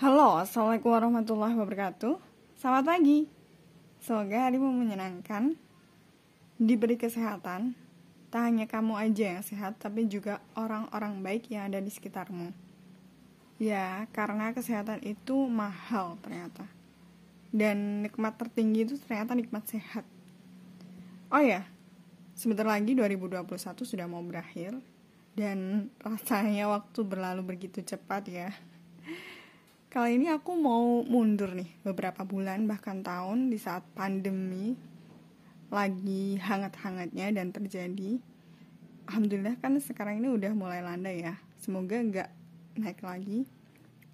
Halo, Assalamualaikum warahmatullahi wabarakatuh. Selamat pagi. Semoga harimu menyenangkan Diberi kesehatan. Tak hanya kamu aja yang sehat Tapi juga orang-orang baik yang ada di sekitarmu. Ya, karena kesehatan itu mahal ternyata. Dan nikmat tertinggi itu ternyata nikmat sehat. Oh ya, sebentar lagi 2021 sudah mau berakhir. Dan rasanya waktu berlalu begitu cepat ya Kali ini aku mau mundur nih beberapa bulan bahkan tahun di saat pandemi lagi hangat-hangatnya dan terjadi. Alhamdulillah kan sekarang ini udah mulai landai ya. Semoga nggak naik lagi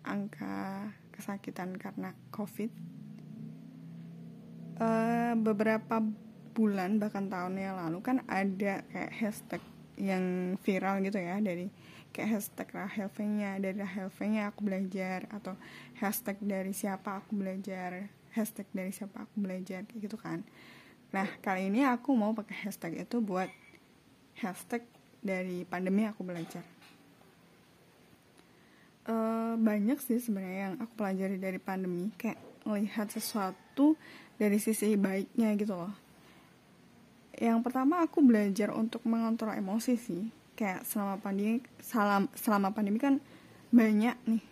angka kesakitan karena COVID. Uh, beberapa bulan bahkan tahun yang lalu kan ada kayak hashtag yang viral gitu ya dari kayak hashtag Rahel V-nya dari Rahel V-nya aku belajar atau hashtag dari siapa aku belajar hashtag dari siapa aku belajar gitu kan. Nah kali ini aku mau pakai hashtag itu buat hashtag dari pandemi aku belajar. Uh, banyak sih sebenarnya yang aku pelajari dari pandemi kayak melihat sesuatu dari sisi baiknya gitu loh. Yang pertama aku belajar untuk mengontrol emosi sih kayak selama pandemi salam selama pandemi kan banyak nih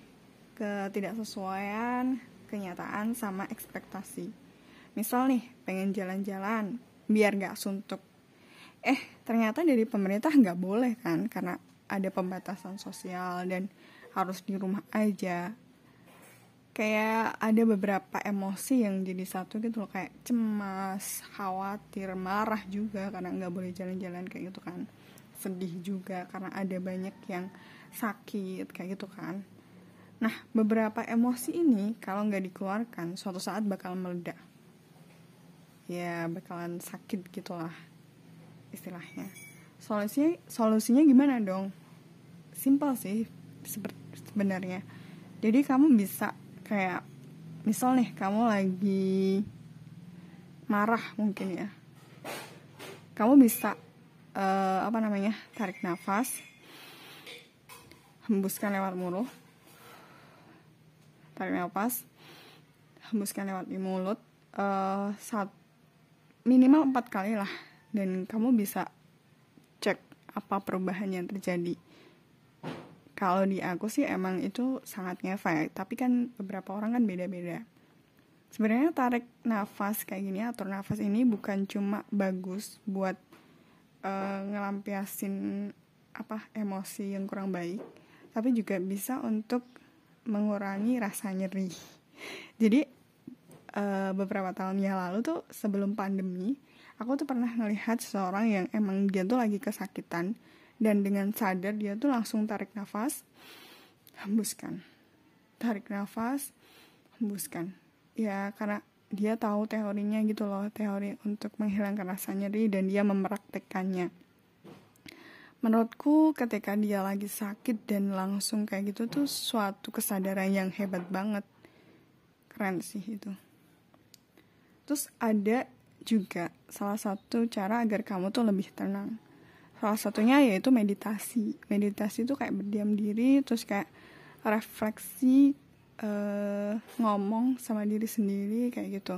ketidaksesuaian kenyataan sama ekspektasi. Misal nih pengen jalan-jalan biar gak suntuk. Eh ternyata dari pemerintah nggak boleh kan karena ada pembatasan sosial dan harus di rumah aja. Kayak ada beberapa emosi yang jadi satu gitu loh kayak cemas khawatir marah juga karena nggak boleh jalan-jalan kayak gitu kan sedih juga karena ada banyak yang sakit kayak gitu kan. Nah beberapa emosi ini kalau nggak dikeluarkan suatu saat bakal meledak. Ya bakalan sakit gitulah istilahnya. Solusinya solusinya gimana dong? Simpel sih sebenarnya. Jadi kamu bisa kayak misal nih kamu lagi marah mungkin ya. Kamu bisa uh, apa namanya tarik nafas hembuskan lewat mulut tarik nafas hembuskan lewat di mulut uh, saat minimal empat kali lah dan kamu bisa cek apa perubahan yang terjadi. Kalau di aku sih emang itu sangat ngefek tapi kan beberapa orang kan beda-beda. Sebenarnya tarik nafas kayak gini atau nafas ini bukan cuma bagus buat uh, ngelampiasin apa emosi yang kurang baik tapi juga bisa untuk mengurangi rasa nyeri. Jadi uh, beberapa tahun yang lalu tuh sebelum pandemi aku tuh pernah ngelihat seseorang yang emang dia tuh lagi kesakitan dan dengan sadar dia tuh langsung tarik nafas hembuskan. Tarik nafas hembuskan. Ya karena dia tahu teorinya gitu loh teori untuk menghilangkan rasa nyeri dan dia mempraktekkannya menurutku ketika dia lagi sakit dan langsung kayak gitu tuh suatu kesadaran yang hebat banget. Keren sih itu. Terus ada juga salah satu cara agar kamu tuh lebih tenang. Salah satunya yaitu meditasi. Meditasi itu kayak berdiam diri terus kayak refleksi uh, ngomong sama diri sendiri kayak gitu.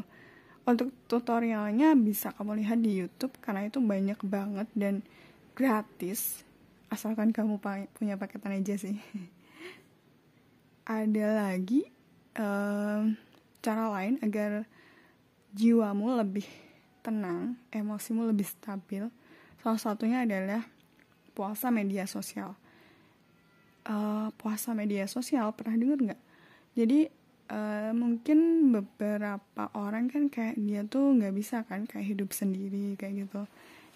Untuk tutorialnya bisa kamu lihat di YouTube karena itu banyak banget dan gratis asalkan kamu punya paketan aja sih. Ada lagi uh, cara lain agar jiwamu lebih tenang emosimu lebih stabil. Salah satunya adalah puasa media sosial. Uh, puasa media sosial pernah dengar nggak jadi uh, mungkin beberapa orang kan kayak dia tuh nggak bisa kan kayak hidup sendiri kayak gitu.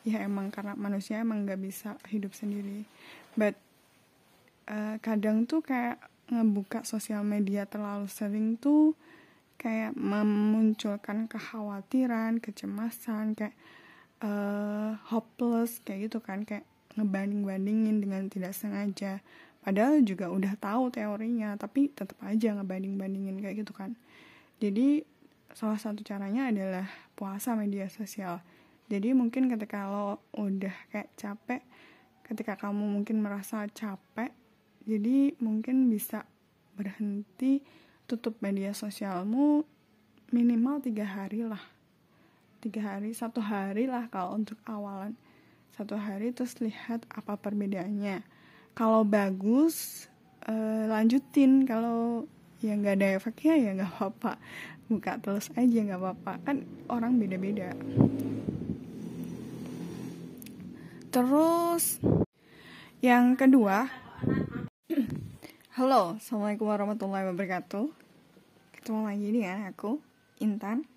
Ya emang karena manusia emang nggak bisa hidup sendiri. But uh, kadang tuh kayak ngebuka sosial media terlalu sering tuh kayak memunculkan kekhawatiran kecemasan kayak uh, hopeless kayak gitu kan. Kayak ngebanding bandingin dengan tidak sengaja padahal juga udah tahu teorinya tapi tetap aja ngebanding-bandingin kayak gitu kan. Jadi salah satu caranya adalah puasa media sosial. Jadi mungkin ketika lo udah kayak capek ketika kamu mungkin merasa capek jadi mungkin bisa berhenti tutup media sosialmu minimal tiga hari lah. Tiga hari satu hari lah kalau untuk awalan. Satu hari terus lihat apa perbedaannya kalau bagus uh, lanjutin. Kalau ya nggak ada efeknya ya nggak apa-apa. Buka terus aja nggak apa-apa. Kan orang beda-beda. Terus yang kedua. Halo assalamualaikum warahmatullahi wabarakatuh. Ketemu lagi dengan aku Intan.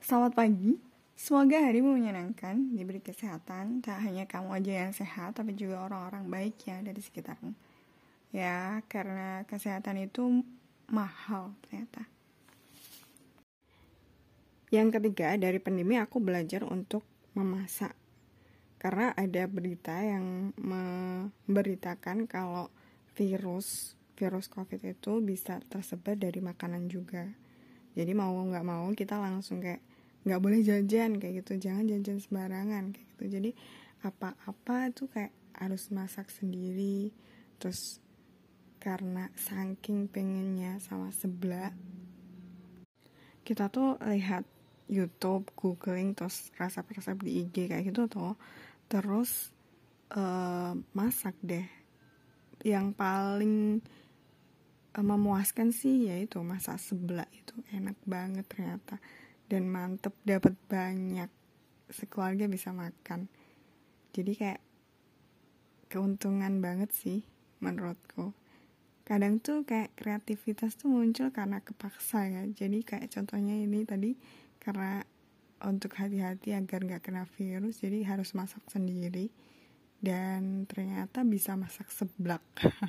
Selamat pagi Semoga harimu menyenangkan, diberi kesehatan, tak hanya kamu aja yang sehat, tapi juga orang-orang baik ya dari sekitarmu. Ya, karena kesehatan itu mahal ternyata. Yang ketiga, dari pandemi aku belajar untuk memasak. Karena ada berita yang memberitakan kalau virus virus COVID itu bisa tersebar dari makanan juga. Jadi mau nggak mau kita langsung kayak nggak boleh jajan kayak gitu, jangan jajan sembarangan kayak gitu. Jadi apa-apa tuh kayak harus masak sendiri, terus karena saking pengennya sama sebelah kita tuh lihat YouTube, googling terus resep-resep di IG kayak gitu tuh terus uh, masak deh. Yang paling uh, memuaskan sih yaitu masak sebelah itu. Enak banget ternyata dan mantep dapat banyak sekeluarga bisa makan. Jadi kayak keuntungan banget sih menurutku. Kadang tuh kayak kreativitas tuh muncul karena kepaksa ya. Jadi kayak contohnya ini tadi karena untuk hati-hati agar nggak kena virus jadi harus masak sendiri dan ternyata bisa masak seblak